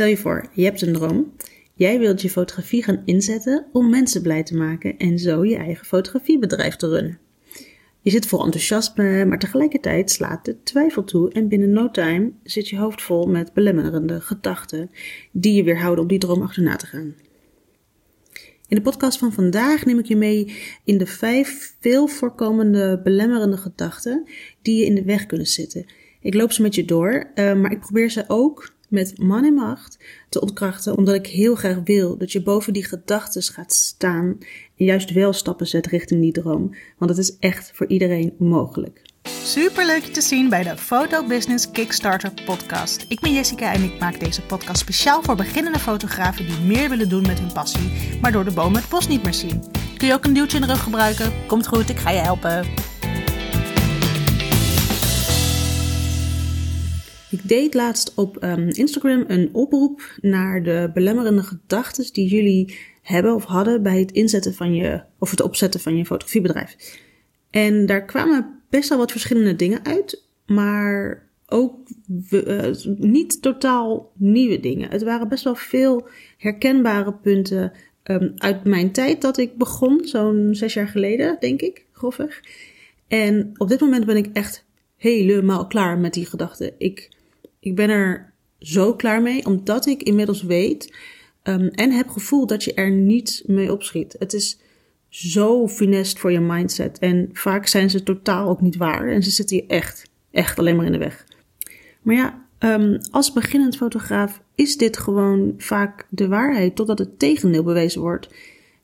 Stel je voor, je hebt een droom. Jij wilt je fotografie gaan inzetten om mensen blij te maken en zo je eigen fotografiebedrijf te runnen. Je zit vol enthousiasme, maar tegelijkertijd slaat de twijfel toe en binnen no time zit je hoofd vol met belemmerende gedachten die je weerhouden om die droom achterna te gaan. In de podcast van vandaag neem ik je mee in de vijf veel voorkomende belemmerende gedachten die je in de weg kunnen zitten. Ik loop ze met je door, uh, maar ik probeer ze ook met man en macht te ontkrachten, omdat ik heel graag wil dat je boven die gedachten gaat staan en juist wel stappen zet richting die droom, want het is echt voor iedereen mogelijk. Super leuk je te zien bij de Photo Business Kickstarter podcast. Ik ben Jessica en ik maak deze podcast speciaal voor beginnende fotografen die meer willen doen met hun passie, maar door de boom het bos niet meer zien. Kun je ook een duwtje in de rug gebruiken? Komt goed, ik ga je helpen. Ik deed laatst op um, Instagram een oproep naar de belemmerende gedachten die jullie hebben of hadden bij het inzetten van je, of het opzetten van je fotografiebedrijf. En daar kwamen best wel wat verschillende dingen uit, maar ook uh, niet totaal nieuwe dingen. Het waren best wel veel herkenbare punten um, uit mijn tijd dat ik begon, zo'n zes jaar geleden, denk ik, grofweg. En op dit moment ben ik echt helemaal klaar met die gedachten. Ik ik ben er zo klaar mee, omdat ik inmiddels weet um, en heb gevoeld dat je er niet mee opschiet. Het is zo funest voor je mindset. En vaak zijn ze totaal ook niet waar. En ze zitten je echt, echt alleen maar in de weg. Maar ja, um, als beginnend fotograaf is dit gewoon vaak de waarheid, totdat het tegendeel bewezen wordt.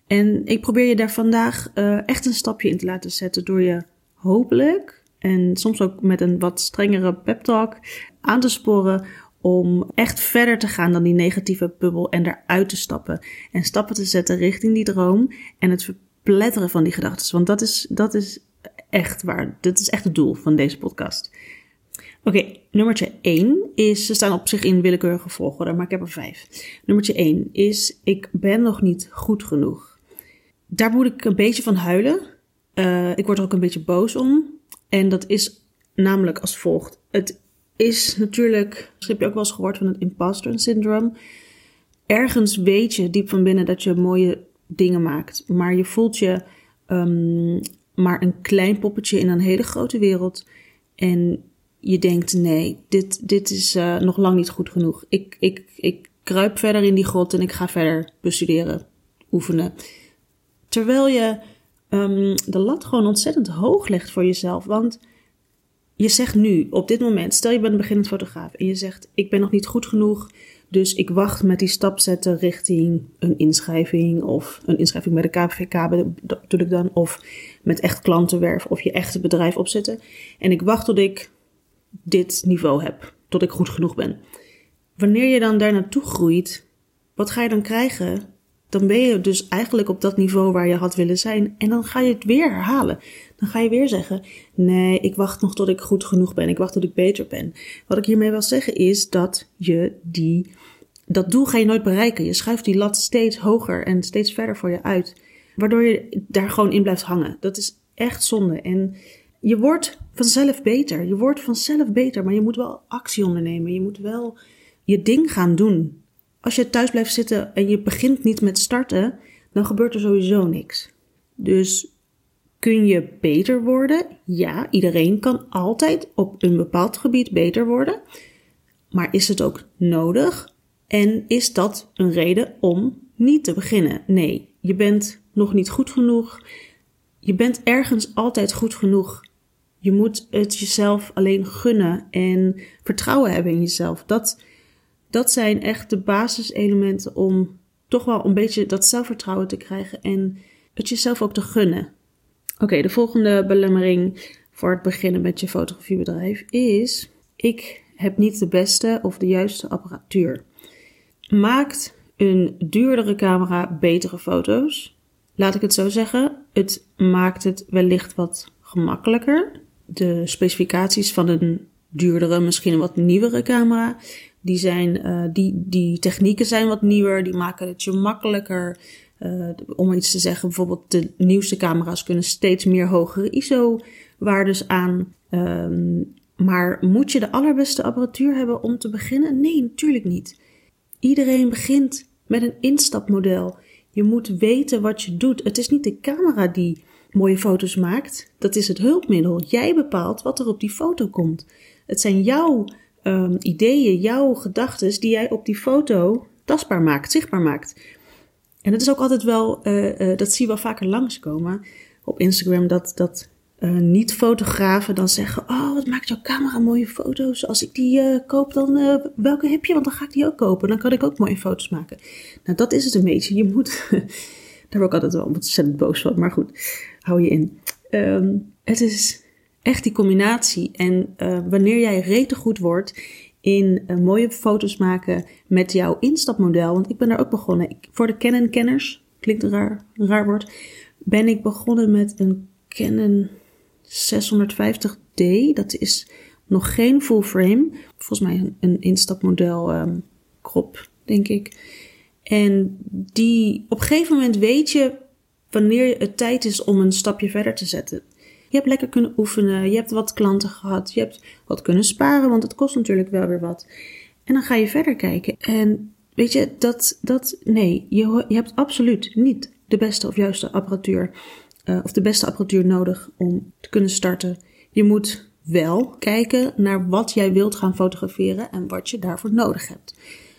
En ik probeer je daar vandaag uh, echt een stapje in te laten zetten door je hopelijk en soms ook met een wat strengere pep talk aan te sporen om echt verder te gaan dan die negatieve bubbel en eruit te stappen. En stappen te zetten richting die droom en het verpletteren van die gedachten. Want dat is, dat is echt waar. Dat is echt het doel van deze podcast. Oké, nummertje 1 is, ze staan op zich in willekeurige volgorde, maar ik heb er vijf. Nummertje 1 is, ik ben nog niet goed genoeg. Daar moet ik een beetje van huilen. Uh, ik word er ook een beetje boos om. En dat is namelijk als volgt. Het is natuurlijk, dat heb je ook wel eens gehoord van het imposter syndroom. Ergens weet je diep van binnen dat je mooie dingen maakt, maar je voelt je um, maar een klein poppetje in een hele grote wereld. En je denkt: nee, dit, dit is uh, nog lang niet goed genoeg. Ik, ik, ik kruip verder in die grot en ik ga verder bestuderen, oefenen. Terwijl je um, de lat gewoon ontzettend hoog legt voor jezelf. Want je zegt nu, op dit moment, stel je bent een beginnend fotograaf en je zegt: Ik ben nog niet goed genoeg, dus ik wacht met die stap zetten richting een inschrijving of een inschrijving bij de KVK bedoel ik dan, of met echt klantenwerf of je echte bedrijf opzetten. En ik wacht tot ik dit niveau heb, tot ik goed genoeg ben. Wanneer je dan daar naartoe groeit, wat ga je dan krijgen? Dan ben je dus eigenlijk op dat niveau waar je had willen zijn. En dan ga je het weer herhalen. Dan ga je weer zeggen: Nee, ik wacht nog tot ik goed genoeg ben. Ik wacht tot ik beter ben. Wat ik hiermee wil zeggen is dat je die, dat doel ga je nooit bereiken. Je schuift die lat steeds hoger en steeds verder voor je uit. Waardoor je daar gewoon in blijft hangen. Dat is echt zonde. En je wordt vanzelf beter. Je wordt vanzelf beter. Maar je moet wel actie ondernemen. Je moet wel je ding gaan doen. Als je thuis blijft zitten en je begint niet met starten, dan gebeurt er sowieso niks. Dus kun je beter worden? Ja, iedereen kan altijd op een bepaald gebied beter worden. Maar is het ook nodig? En is dat een reden om niet te beginnen? Nee, je bent nog niet goed genoeg. Je bent ergens altijd goed genoeg. Je moet het jezelf alleen gunnen en vertrouwen hebben in jezelf. Dat dat zijn echt de basiselementen om toch wel een beetje dat zelfvertrouwen te krijgen en het jezelf ook te gunnen. Oké, de volgende belemmering voor het beginnen met je fotografiebedrijf is: ik heb niet de beste of de juiste apparatuur. Maakt een duurdere camera betere foto's? Laat ik het zo zeggen, het maakt het wellicht wat gemakkelijker. De specificaties van een duurdere, misschien een wat nieuwere camera die, zijn, uh, die, die technieken zijn wat nieuwer, die maken het je makkelijker. Uh, om iets te zeggen, bijvoorbeeld de nieuwste camera's kunnen steeds meer hogere ISO-waardes aan. Um, maar moet je de allerbeste apparatuur hebben om te beginnen? Nee, natuurlijk niet. Iedereen begint met een instapmodel. Je moet weten wat je doet. Het is niet de camera die mooie foto's maakt. Dat is het hulpmiddel. Jij bepaalt wat er op die foto komt. Het zijn jouw um, ideeën, jouw gedachten die jij op die foto tastbaar maakt, zichtbaar maakt. En het is ook altijd wel, uh, uh, dat zie je wel vaker langskomen op Instagram, dat, dat uh, niet-fotografen dan zeggen: Oh, wat maakt jouw camera mooie foto's? Als ik die koop, dan welke heb je? Want dan ga ik die ook kopen. Dan kan ik ook mooie foto's maken. Nou, dat is het een beetje. Je moet. daar word ik altijd wel ontzettend boos van. Maar goed, hou je in. Um, het is echt die combinatie. En wanneer jij rete goed wordt in mooie foto's maken met jouw instapmodel. Want ik ben daar ook begonnen. Voor de Canon-kenners, klinkt een raar, een raar woord. Ben ik begonnen met een Canon 650D. Dat is nog geen full frame. Volgens mij een, een instapmodel um, crop, denk ik. En die, op een gegeven moment weet je wanneer het tijd is om een stapje verder te zetten. Je hebt lekker kunnen oefenen, je hebt wat klanten gehad, je hebt wat kunnen sparen, want het kost natuurlijk wel weer wat. En dan ga je verder kijken. En weet je, dat, dat nee, je, je hebt absoluut niet de beste of juiste apparatuur uh, of de beste apparatuur nodig om te kunnen starten. Je moet wel kijken naar wat jij wilt gaan fotograferen en wat je daarvoor nodig hebt.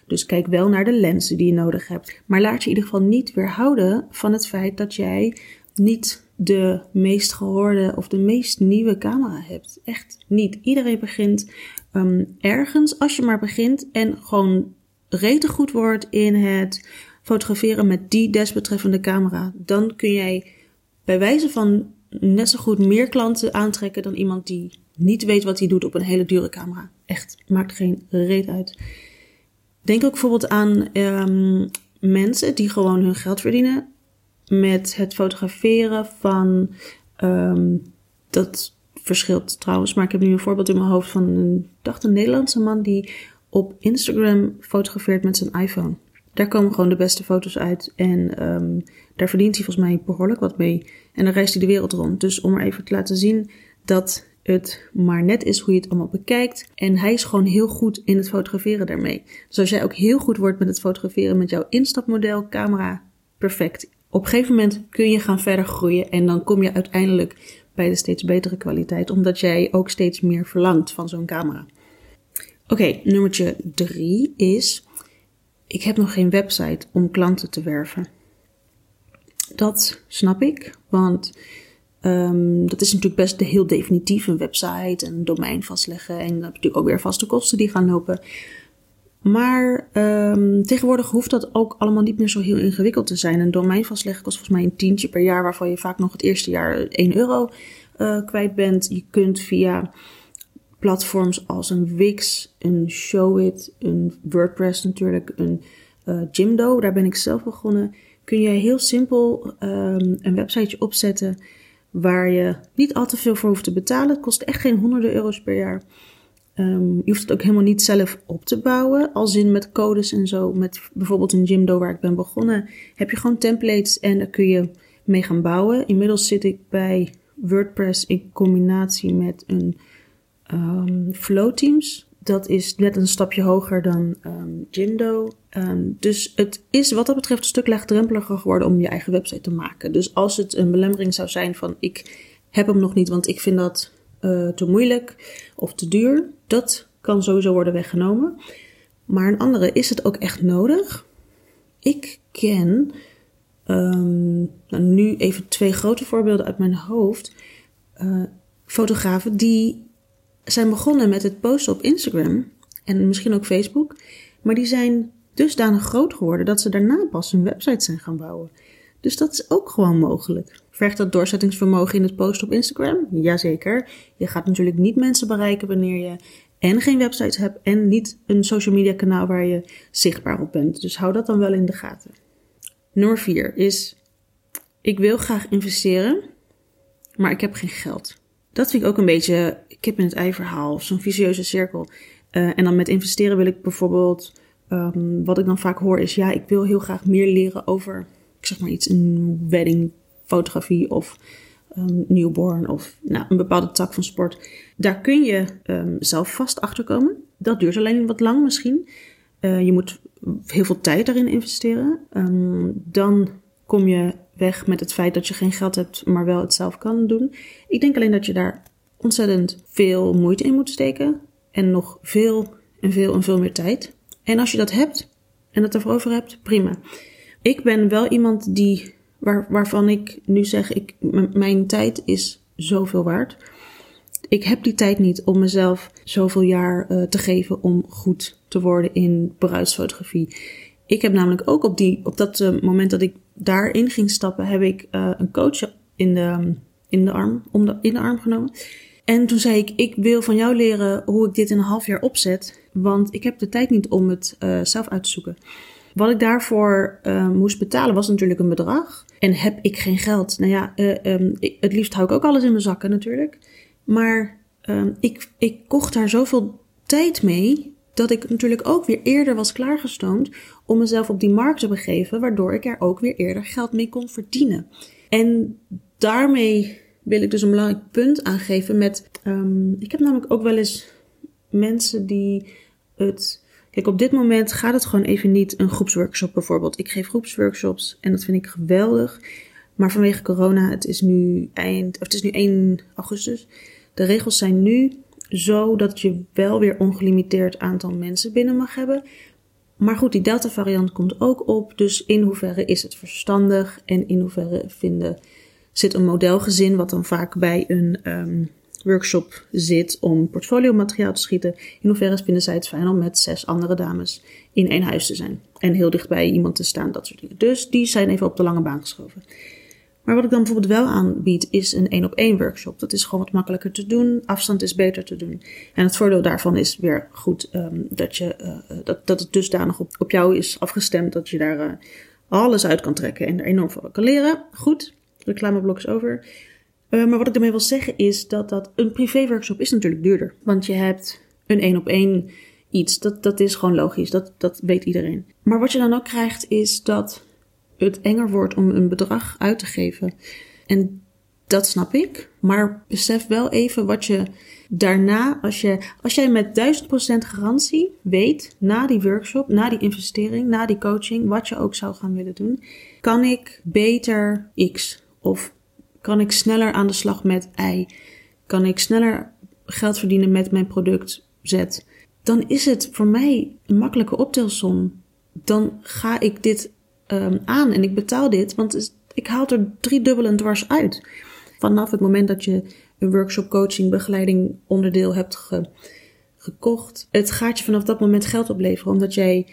Dus kijk wel naar de lenzen die je nodig hebt. Maar laat je in ieder geval niet weerhouden van het feit dat jij niet de meest gehoorde of de meest nieuwe camera hebt. Echt niet. Iedereen begint um, ergens, als je maar begint en gewoon rete goed wordt in het fotograferen met die desbetreffende camera. Dan kun jij bij wijze van net zo goed meer klanten aantrekken dan iemand die niet weet wat hij doet op een hele dure camera. Echt, maakt geen reet uit. Denk ook bijvoorbeeld aan um, mensen die gewoon hun geld verdienen met het fotograferen van. Um, dat verschilt trouwens, maar ik heb nu een voorbeeld in mijn hoofd van een, dacht een Nederlandse man die op Instagram fotografeert met zijn iPhone. Daar komen gewoon de beste foto's uit. En um, daar verdient hij volgens mij behoorlijk wat mee. En dan reist hij de wereld rond. Dus om er even te laten zien dat het maar net is hoe je het allemaal bekijkt. En hij is gewoon heel goed in het fotograferen daarmee. Dus als jij ook heel goed wordt met het fotograferen met jouw instapmodel, camera, perfect. Op een gegeven moment kun je gaan verder groeien en dan kom je uiteindelijk bij de steeds betere kwaliteit, omdat jij ook steeds meer verlangt van zo'n camera. Oké, nummertje drie is ik heb nog geen website om klanten te werven. Dat snap ik, want um, dat is natuurlijk best heel definitief een website en een domein vastleggen. En je natuurlijk ook weer vaste kosten die gaan lopen. Maar um, tegenwoordig hoeft dat ook allemaal niet meer zo heel ingewikkeld te zijn. Een domein vastleggen kost volgens mij een tientje per jaar, waarvan je vaak nog het eerste jaar 1 euro uh, kwijt bent. Je kunt via platforms als een Wix, een Showit, een WordPress natuurlijk, een uh, Jimdo, daar ben ik zelf begonnen, kun je heel simpel um, een websiteje opzetten waar je niet al te veel voor hoeft te betalen. Het kost echt geen honderden euro's per jaar. Um, je hoeft het ook helemaal niet zelf op te bouwen, als in met codes en zo. Met bijvoorbeeld een Jimdo waar ik ben begonnen, heb je gewoon templates en daar kun je mee gaan bouwen. Inmiddels zit ik bij WordPress in combinatie met een um, Flow Teams. Dat is net een stapje hoger dan Jindo. Um, dus het is wat dat betreft een stuk laagdrempeliger geworden om je eigen website te maken. Dus als het een belemmering zou zijn van ik heb hem nog niet, want ik vind dat uh, te moeilijk of te duur, dat kan sowieso worden weggenomen. Maar een andere, is het ook echt nodig? Ik ken um, nou, nu even twee grote voorbeelden uit mijn hoofd. Uh, fotografen die zijn begonnen met het posten op Instagram en misschien ook Facebook, maar die zijn dusdanig groot geworden dat ze daarna pas een website zijn gaan bouwen. Dus dat is ook gewoon mogelijk. Vergt dat doorzettingsvermogen in het posten op Instagram? Jazeker. Je gaat natuurlijk niet mensen bereiken wanneer je en geen website hebt en niet een social media kanaal waar je zichtbaar op bent. Dus hou dat dan wel in de gaten. Nummer 4 is: ik wil graag investeren, maar ik heb geen geld. Dat vind ik ook een beetje kip in het ei verhaal, zo'n vicieuze cirkel. Uh, en dan met investeren wil ik bijvoorbeeld, um, wat ik dan vaak hoor is, ja, ik wil heel graag meer leren over, zeg maar iets, een wedding fotografie of um, newborn of nou, een bepaalde tak van sport. Daar kun je um, zelf vast achter komen. Dat duurt alleen wat lang misschien. Uh, je moet heel veel tijd daarin investeren. Um, dan kom je weg met het feit dat je geen geld hebt, maar wel het zelf kan doen. Ik denk alleen dat je daar ontzettend veel moeite in moet steken. En nog veel en veel en veel meer tijd. En als je dat hebt en dat ervoor over hebt, prima. Ik ben wel iemand die, waar, waarvan ik nu zeg, ik, mijn tijd is zoveel waard. Ik heb die tijd niet om mezelf zoveel jaar uh, te geven om goed te worden in bruidsfotografie. Ik heb namelijk ook op, die, op dat uh, moment dat ik daarin ging stappen, heb ik uh, een coach in de, in de arm, om in de arm genomen. En toen zei ik, ik wil van jou leren hoe ik dit in een half jaar opzet, want ik heb de tijd niet om het zelf uit te zoeken. Wat ik daarvoor uh, moest betalen was natuurlijk een bedrag. En heb ik geen geld? Nou ja, um, ik, het liefst hou ik ook alles in mijn zakken natuurlijk. Maar um, ik, ik kocht daar zoveel tijd mee dat ik natuurlijk ook weer eerder was klaargestoomd om mezelf op die markt te begeven, waardoor ik er ook weer eerder geld mee kon verdienen. En daarmee wil ik dus een belangrijk punt aangeven met. Um, ik heb namelijk ook wel eens mensen die het. Kijk, op dit moment gaat het gewoon even niet een groepsworkshop bijvoorbeeld. Ik geef groepsworkshops en dat vind ik geweldig. Maar vanwege corona, het is nu eind, of het is nu 1 augustus. De regels zijn nu zo dat je wel weer ongelimiteerd aantal mensen binnen mag hebben. Maar goed, die Delta variant komt ook op. Dus in hoeverre is het verstandig en in hoeverre vinden zit een modelgezin, wat dan vaak bij een um, workshop zit om portfoliomateriaal te schieten. In hoeverre vinden zij het fijn om met zes andere dames in één huis te zijn en heel dichtbij iemand te staan, dat soort dingen. Dus die zijn even op de lange baan geschoven. Maar wat ik dan bijvoorbeeld wel aanbied, is een één op één workshop. Dat is gewoon wat makkelijker te doen. Afstand is beter te doen. En het voordeel daarvan is weer goed um, dat, je, uh, dat, dat het dusdanig op, op jou is afgestemd dat je daar uh, alles uit kan trekken en er enorm veel kan leren. Goed, reclameblok is over. Uh, maar wat ik ermee wil zeggen is dat, dat een privé-workshop is natuurlijk duurder. Want je hebt een één op één iets. Dat, dat is gewoon logisch. Dat, dat weet iedereen. Maar wat je dan ook krijgt is dat het enger wordt om een bedrag uit te geven. En dat snap ik. Maar besef wel even wat je daarna, als, je, als jij met 1000% garantie weet, na die workshop, na die investering, na die coaching, wat je ook zou gaan willen doen, kan ik beter X of kan ik sneller aan de slag met Y? Kan ik sneller geld verdienen met mijn product Z? Dan is het voor mij een makkelijke optelsom. Dan ga ik dit um, aan en ik betaal dit, want ik haal er drie dubbel en dwars uit. Vanaf het moment dat je een workshop, coaching, begeleiding onderdeel hebt ge, gekocht, het gaat je vanaf dat moment geld opleveren, omdat jij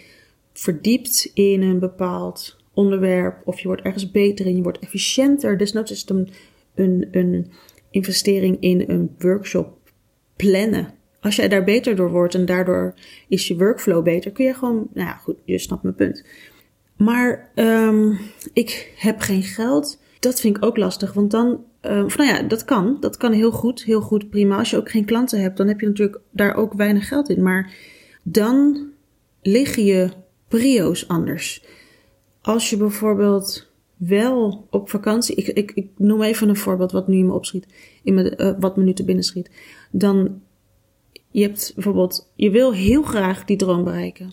verdiept in een bepaald onderwerp of je wordt ergens beter in, je wordt efficiënter. Dus is het een, een, een investering in een workshop plannen. Als jij daar beter door wordt en daardoor is je workflow beter, kun je gewoon, nou ja, goed, je snapt mijn punt. Maar um, ik heb geen geld. Dat vind ik ook lastig, want dan, um, nou ja, dat kan. Dat kan heel goed, heel goed, prima. Als je ook geen klanten hebt, dan heb je natuurlijk daar ook weinig geld in. Maar dan liggen je prio's anders. Als je bijvoorbeeld wel op vakantie, ik, ik, ik noem even een voorbeeld wat nu in me opschiet, in me, uh, wat me nu te binnen schiet. Dan, je hebt bijvoorbeeld, je wil heel graag die droom bereiken.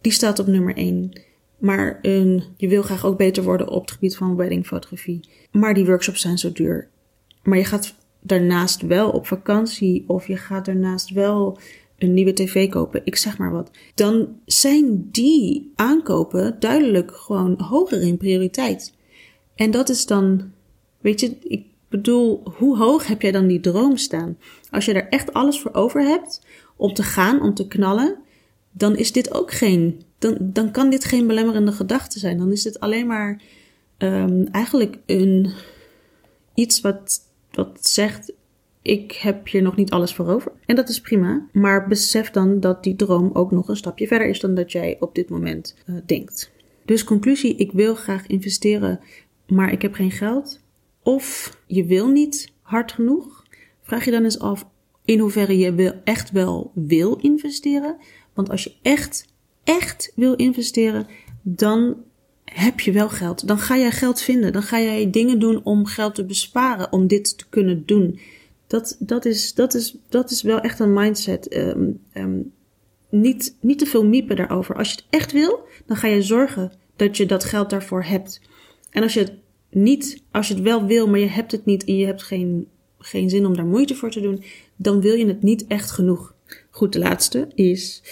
Die staat op nummer 1. Maar een, je wil graag ook beter worden op het gebied van weddingfotografie. Maar die workshops zijn zo duur. Maar je gaat daarnaast wel op vakantie of je gaat daarnaast wel een nieuwe tv kopen, ik zeg maar wat, dan zijn die aankopen duidelijk gewoon hoger in prioriteit. En dat is dan, weet je, ik bedoel, hoe hoog heb jij dan die droom staan? Als je er echt alles voor over hebt om te gaan, om te knallen, dan is dit ook geen, dan, dan kan dit geen belemmerende gedachte zijn. Dan is dit alleen maar um, eigenlijk een, iets wat, wat zegt, ik heb hier nog niet alles voor over. En dat is prima. Maar besef dan dat die droom ook nog een stapje verder is dan dat jij op dit moment uh, denkt. Dus conclusie, ik wil graag investeren, maar ik heb geen geld. Of je wil niet hard genoeg. Vraag je dan eens af in hoeverre je echt wel wil investeren. Want als je echt, echt wil investeren, dan heb je wel geld. Dan ga jij geld vinden. Dan ga jij dingen doen om geld te besparen, om dit te kunnen doen. Dat, dat, is, dat, is, dat is wel echt een mindset um, um, niet, niet te veel miepen daarover. Als je het echt wil, dan ga je zorgen dat je dat geld daarvoor hebt. En als je het niet, als je het wel wil, maar je hebt het niet en je hebt geen, geen zin om daar moeite voor te doen, dan wil je het niet echt genoeg. Goed, de laatste is,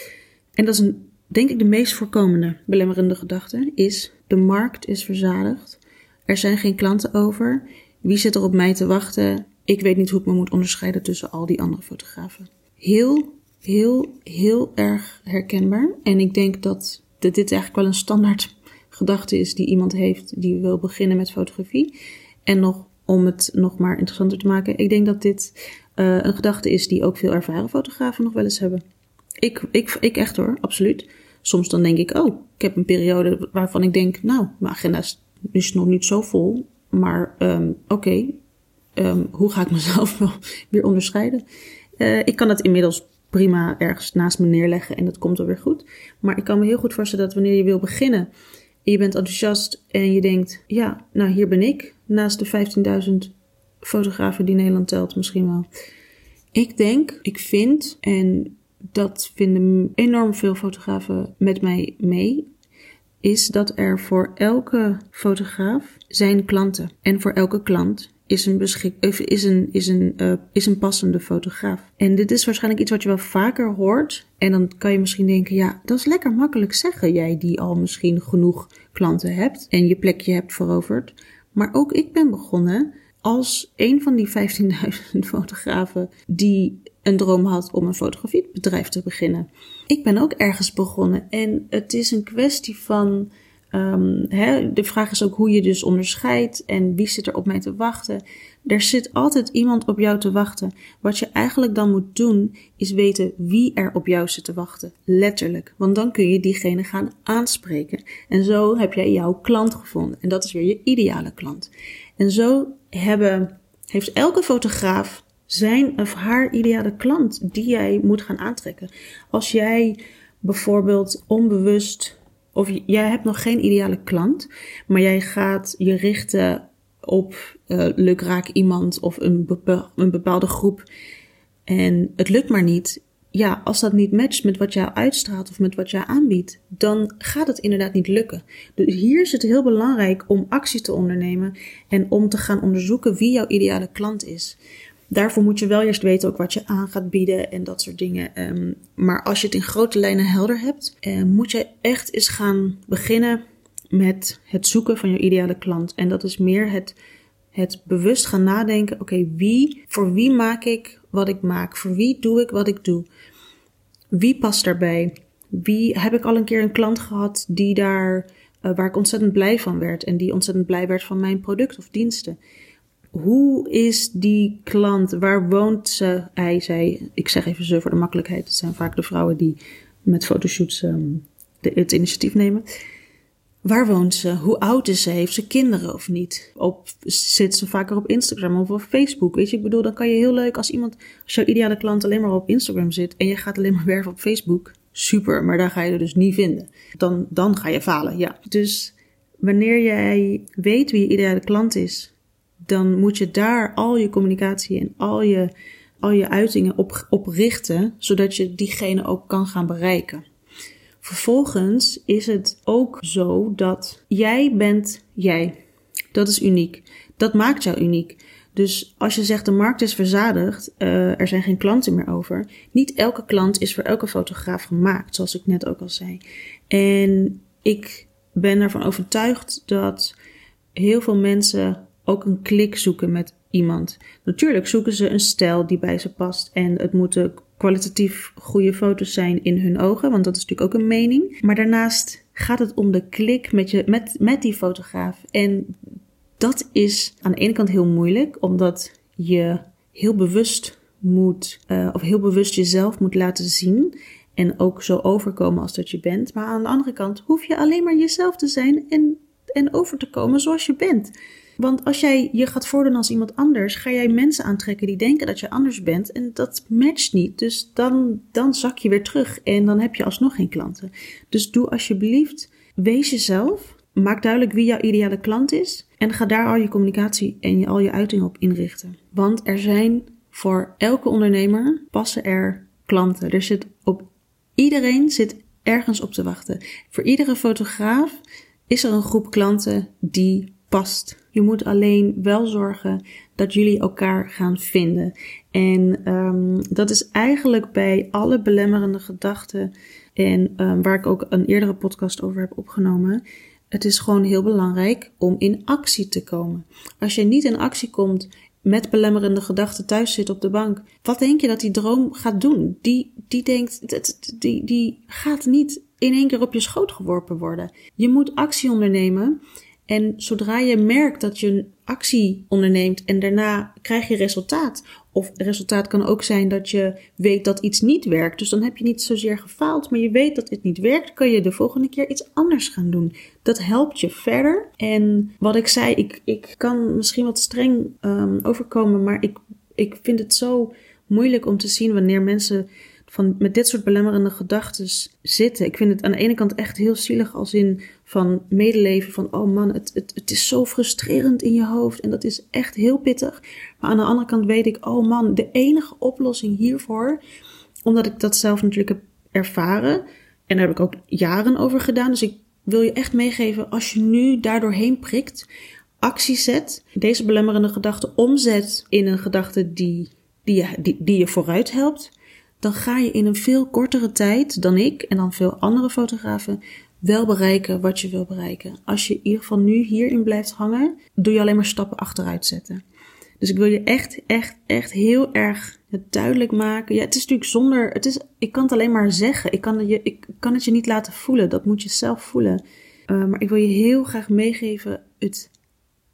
en dat is een, denk ik de meest voorkomende belemmerende gedachte, is de markt is verzadigd. Er zijn geen klanten over. Wie zit er op mij te wachten? Ik weet niet hoe ik me moet onderscheiden tussen al die andere fotografen. Heel, heel, heel erg herkenbaar. En ik denk dat dit eigenlijk wel een standaard gedachte is die iemand heeft die wil beginnen met fotografie. En nog om het nog maar interessanter te maken, ik denk dat dit uh, een gedachte is die ook veel ervaren fotografen nog wel eens hebben. Ik, ik, ik echt hoor, absoluut. Soms dan denk ik, oh, ik heb een periode waarvan ik denk, nou, mijn agenda is, nog niet zo vol. Maar um, oké, um, hoe ga ik mezelf wel weer onderscheiden? Uh, ik kan het inmiddels prima ergens naast me neerleggen en dat komt wel weer goed. Maar ik kan me heel goed voorstellen dat wanneer je wil beginnen je bent enthousiast en je denkt, ja, nou hier ben ik, naast de 15.000 fotografen die Nederland telt misschien wel. Ik denk, ik vind, en dat vinden enorm veel fotografen met mij mee, is dat er voor elke fotograaf zijn klanten. En voor elke klant is een, beschik is een, is een, uh, is een passende fotograaf. En dit is waarschijnlijk iets wat je wel vaker hoort. En dan kan je misschien denken, ja, dat is lekker makkelijk zeggen. Jij die al misschien genoeg klanten hebt en je plekje hebt veroverd. Maar ook ik ben begonnen als een van die 15.000 fotografen die een droom had om een fotografiebedrijf te beginnen. Ik ben ook ergens begonnen en het is een kwestie van Um, hè, de vraag is ook hoe je dus onderscheidt en wie zit er op mij te wachten. Er zit altijd iemand op jou te wachten. Wat je eigenlijk dan moet doen, is weten wie er op jou zit te wachten. Letterlijk. Want dan kun je diegene gaan aanspreken. En zo heb jij jouw klant gevonden. En dat is weer je ideale klant. En zo hebben, heeft elke fotograaf zijn of haar ideale klant die jij moet gaan aantrekken. Als jij bijvoorbeeld onbewust of jij hebt nog geen ideale klant, maar jij gaat je richten op uh, lukraak iemand of een, een bepaalde groep en het lukt maar niet. Ja, als dat niet matcht met wat jij uitstraalt of met wat jij aanbiedt, dan gaat het inderdaad niet lukken. Dus hier is het heel belangrijk om actie te ondernemen en om te gaan onderzoeken wie jouw ideale klant is. Daarvoor moet je wel eerst weten ook wat je aan gaat bieden en dat soort dingen. Um, maar als je het in grote lijnen helder hebt, uh, moet je echt eens gaan beginnen met het zoeken van je ideale klant. En dat is meer het, het bewust gaan nadenken: oké, wie, voor wie maak ik wat ik maak? Voor wie doe ik wat ik doe? Wie past daarbij? Wie heb ik al een keer een klant gehad die daar, uh, waar ik ontzettend blij van werd en die ontzettend blij werd van mijn product of diensten? Hoe is die klant? Waar woont ze? Hij, zij. Ik zeg even ze voor de makkelijkheid. Het zijn vaak de vrouwen die met fotoshoots um, de, het initiatief nemen. Waar woont ze? Hoe oud is ze? Heeft ze kinderen of niet? Op, zit ze vaker op Instagram of op Facebook? Weet je, ik bedoel, dan kan je heel leuk als iemand, als jouw ideale klant alleen maar op Instagram zit en je gaat alleen maar werven op Facebook. Super, maar daar ga je er dus niet vinden. Dan, dan ga je falen, ja. Dus wanneer jij weet wie je ideale klant is, dan moet je daar al je communicatie en al je, al je uitingen op, op richten, zodat je diegene ook kan gaan bereiken. Vervolgens is het ook zo dat jij bent jij. Dat is uniek. Dat maakt jou uniek. Dus als je zegt de markt is verzadigd, uh, er zijn geen klanten meer over. Niet elke klant is voor elke fotograaf gemaakt, zoals ik net ook al zei. En ik ben ervan overtuigd dat heel veel mensen ook een klik zoeken met iemand. Natuurlijk zoeken ze een stijl die bij ze past en het moeten kwalitatief goede foto's zijn in hun ogen, want dat is natuurlijk ook een mening. Maar daarnaast gaat het om de klik met, je, met, met die fotograaf. En dat is aan de ene kant heel moeilijk, omdat je heel bewust moet, uh, of heel bewust jezelf moet laten zien. En ook zo overkomen als dat je bent. Maar aan de andere kant hoef je alleen maar jezelf te zijn en, en over te komen zoals je bent. Want als jij je gaat voordoen als iemand anders, ga jij mensen aantrekken die denken dat je anders bent. En dat matcht niet. Dus dan, dan zak je weer terug en dan heb je alsnog geen klanten. Dus doe alsjeblieft, wees jezelf. Maak duidelijk wie jouw ideale klant is. En ga daar al je communicatie en al je uiting op inrichten. Want er zijn voor elke ondernemer passen er klanten. Er zit op Iedereen zit ergens op te wachten. Voor iedere fotograaf is er een groep klanten die past. Je moet alleen wel zorgen dat jullie elkaar gaan vinden. En um, dat is eigenlijk bij alle belemmerende gedachten en um, waar ik ook een eerdere podcast over heb opgenomen. Het is gewoon heel belangrijk om in actie te komen. Als je niet in actie komt met belemmerende gedachten thuis zit op de bank, wat denk je dat die droom gaat doen? Die, die denkt, die, die gaat niet in één keer op je schoot geworpen worden. Je moet actie ondernemen. En zodra je merkt dat je een actie onderneemt en daarna krijg je resultaat. Of resultaat kan ook zijn dat je weet dat iets niet werkt. Dus dan heb je niet zozeer gefaald, maar je weet dat het niet werkt. Kan je de volgende keer iets anders gaan doen. Dat helpt je verder. En wat ik zei, ik, ik kan misschien wat streng um, overkomen, maar ik, ik vind het zo moeilijk om te zien wanneer mensen van met dit soort belemmerende gedachten zitten. Ik vind het aan de ene kant echt heel zielig als in van medeleven van oh man, het, het, het is zo frustrerend in je hoofd en dat is echt heel pittig. Maar aan de andere kant weet ik, oh man, de enige oplossing hiervoor, omdat ik dat zelf natuurlijk heb ervaren en daar heb ik ook jaren over gedaan. Dus ik wil je echt meegeven, als je nu daardoorheen prikt, actie zet, deze belemmerende gedachte omzet in een gedachte die, die, je, die, die je vooruit helpt dan ga je in een veel kortere tijd dan ik en dan veel andere fotografen wel bereiken wat je wil bereiken. Als je in ieder geval nu hierin blijft hangen, doe je alleen maar stappen achteruit zetten. Dus ik wil je echt, echt, echt heel erg duidelijk maken. Ja, het is natuurlijk zonder. Het is, ik kan het alleen maar zeggen. Ik kan, je, ik kan het je niet laten voelen. Dat moet je zelf voelen. Uh, maar ik wil je heel graag meegeven. Het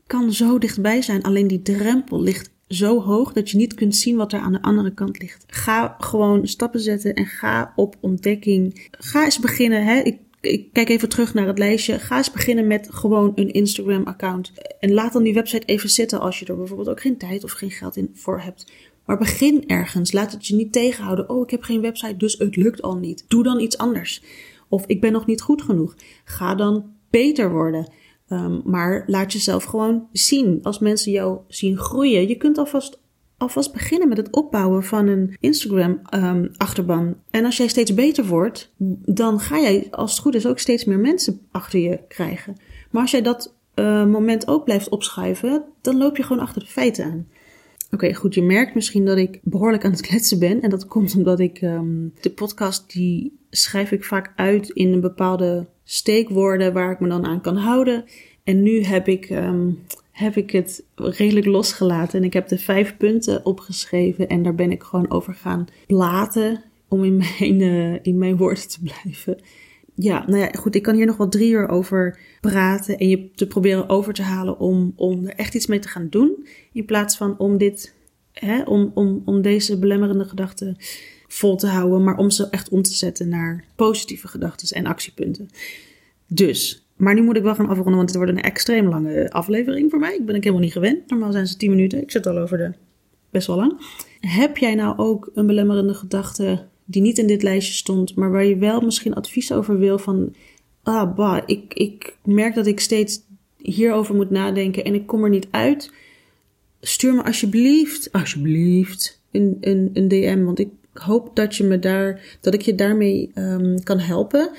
kan zo dichtbij zijn. Alleen die drempel ligt zo hoog dat je niet kunt zien wat er aan de andere kant ligt. Ga gewoon stappen zetten en ga op ontdekking. Ga eens beginnen. Hè? Ik, ik kijk even terug naar het lijstje. Ga eens beginnen met gewoon een Instagram-account. En laat dan die website even zitten als je er bijvoorbeeld ook geen tijd of geen geld in voor hebt. Maar begin ergens. Laat het je niet tegenhouden. Oh, ik heb geen website, dus het lukt al niet. Doe dan iets anders. Of ik ben nog niet goed genoeg. Ga dan beter worden. Um, maar laat jezelf gewoon zien. Als mensen jou zien groeien, je kunt alvast, alvast beginnen met het opbouwen van een Instagram-achterban. Ehm, en als jij steeds beter wordt, dan ga jij, als het goed is, ook steeds meer mensen achter je krijgen. Maar als jij dat uh, moment ook blijft opschuiven, dan loop je gewoon achter de feiten aan. Oké, goed. Je merkt misschien dat ik behoorlijk aan het kletsen ben. En dat komt omdat ik um, de podcast die schrijf ik vaak uit in een bepaalde steekwoorden waar ik me dan aan kan houden. En nu heb ik, um, heb ik het redelijk losgelaten. En ik heb de vijf punten opgeschreven. En daar ben ik gewoon over gaan platen. Om in mijn, uh, in mijn woorden te blijven. Ja, nou ja, goed. Ik kan hier nog wel drie uur over praten. En je te proberen over te halen om, om er echt iets mee te gaan doen. In plaats van om dit, hè, om, om, om deze belemmerende gedachten vol te houden, maar om ze echt om te zetten naar positieve gedachten en actiepunten. Dus, maar nu moet ik wel gaan afronden, want het wordt een extreem lange aflevering voor mij. Ik ben ik helemaal niet gewend. Normaal zijn ze 10 minuten. Ik zit al over de best wel lang. Heb jij nou ook een belemmerende gedachte die niet in dit lijstje stond, maar waar je wel misschien advies over wil van, ah, bah, ik, ik merk dat ik steeds hierover moet nadenken en ik kom er niet uit. Stuur me alsjeblieft, alsjeblieft, een, een, een DM, want ik hoop dat je me daar, dat ik je daarmee um, kan helpen.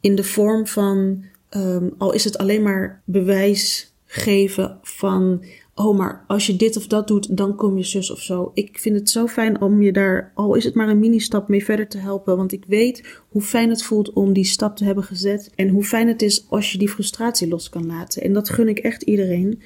In de vorm van, um, al is het alleen maar bewijs geven van, oh, maar als je dit of dat doet, dan kom je zus of zo. Ik vind het zo fijn om je daar, al is het maar een mini-stap mee verder te helpen. Want ik weet hoe fijn het voelt om die stap te hebben gezet. En hoe fijn het is als je die frustratie los kan laten. En dat gun ik echt iedereen.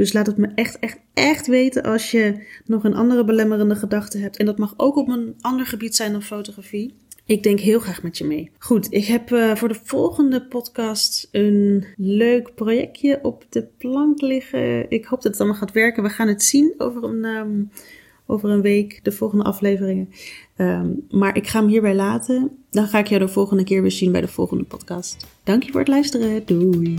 Dus laat het me echt, echt, echt weten als je nog een andere belemmerende gedachte hebt. En dat mag ook op een ander gebied zijn dan fotografie. Ik denk heel graag met je mee. Goed, ik heb uh, voor de volgende podcast een leuk projectje op de plank liggen. Ik hoop dat het allemaal gaat werken. We gaan het zien over een, um, over een week, de volgende afleveringen. Um, maar ik ga hem hierbij laten. Dan ga ik jou de volgende keer weer zien bij de volgende podcast. Dank je voor het luisteren. Doei.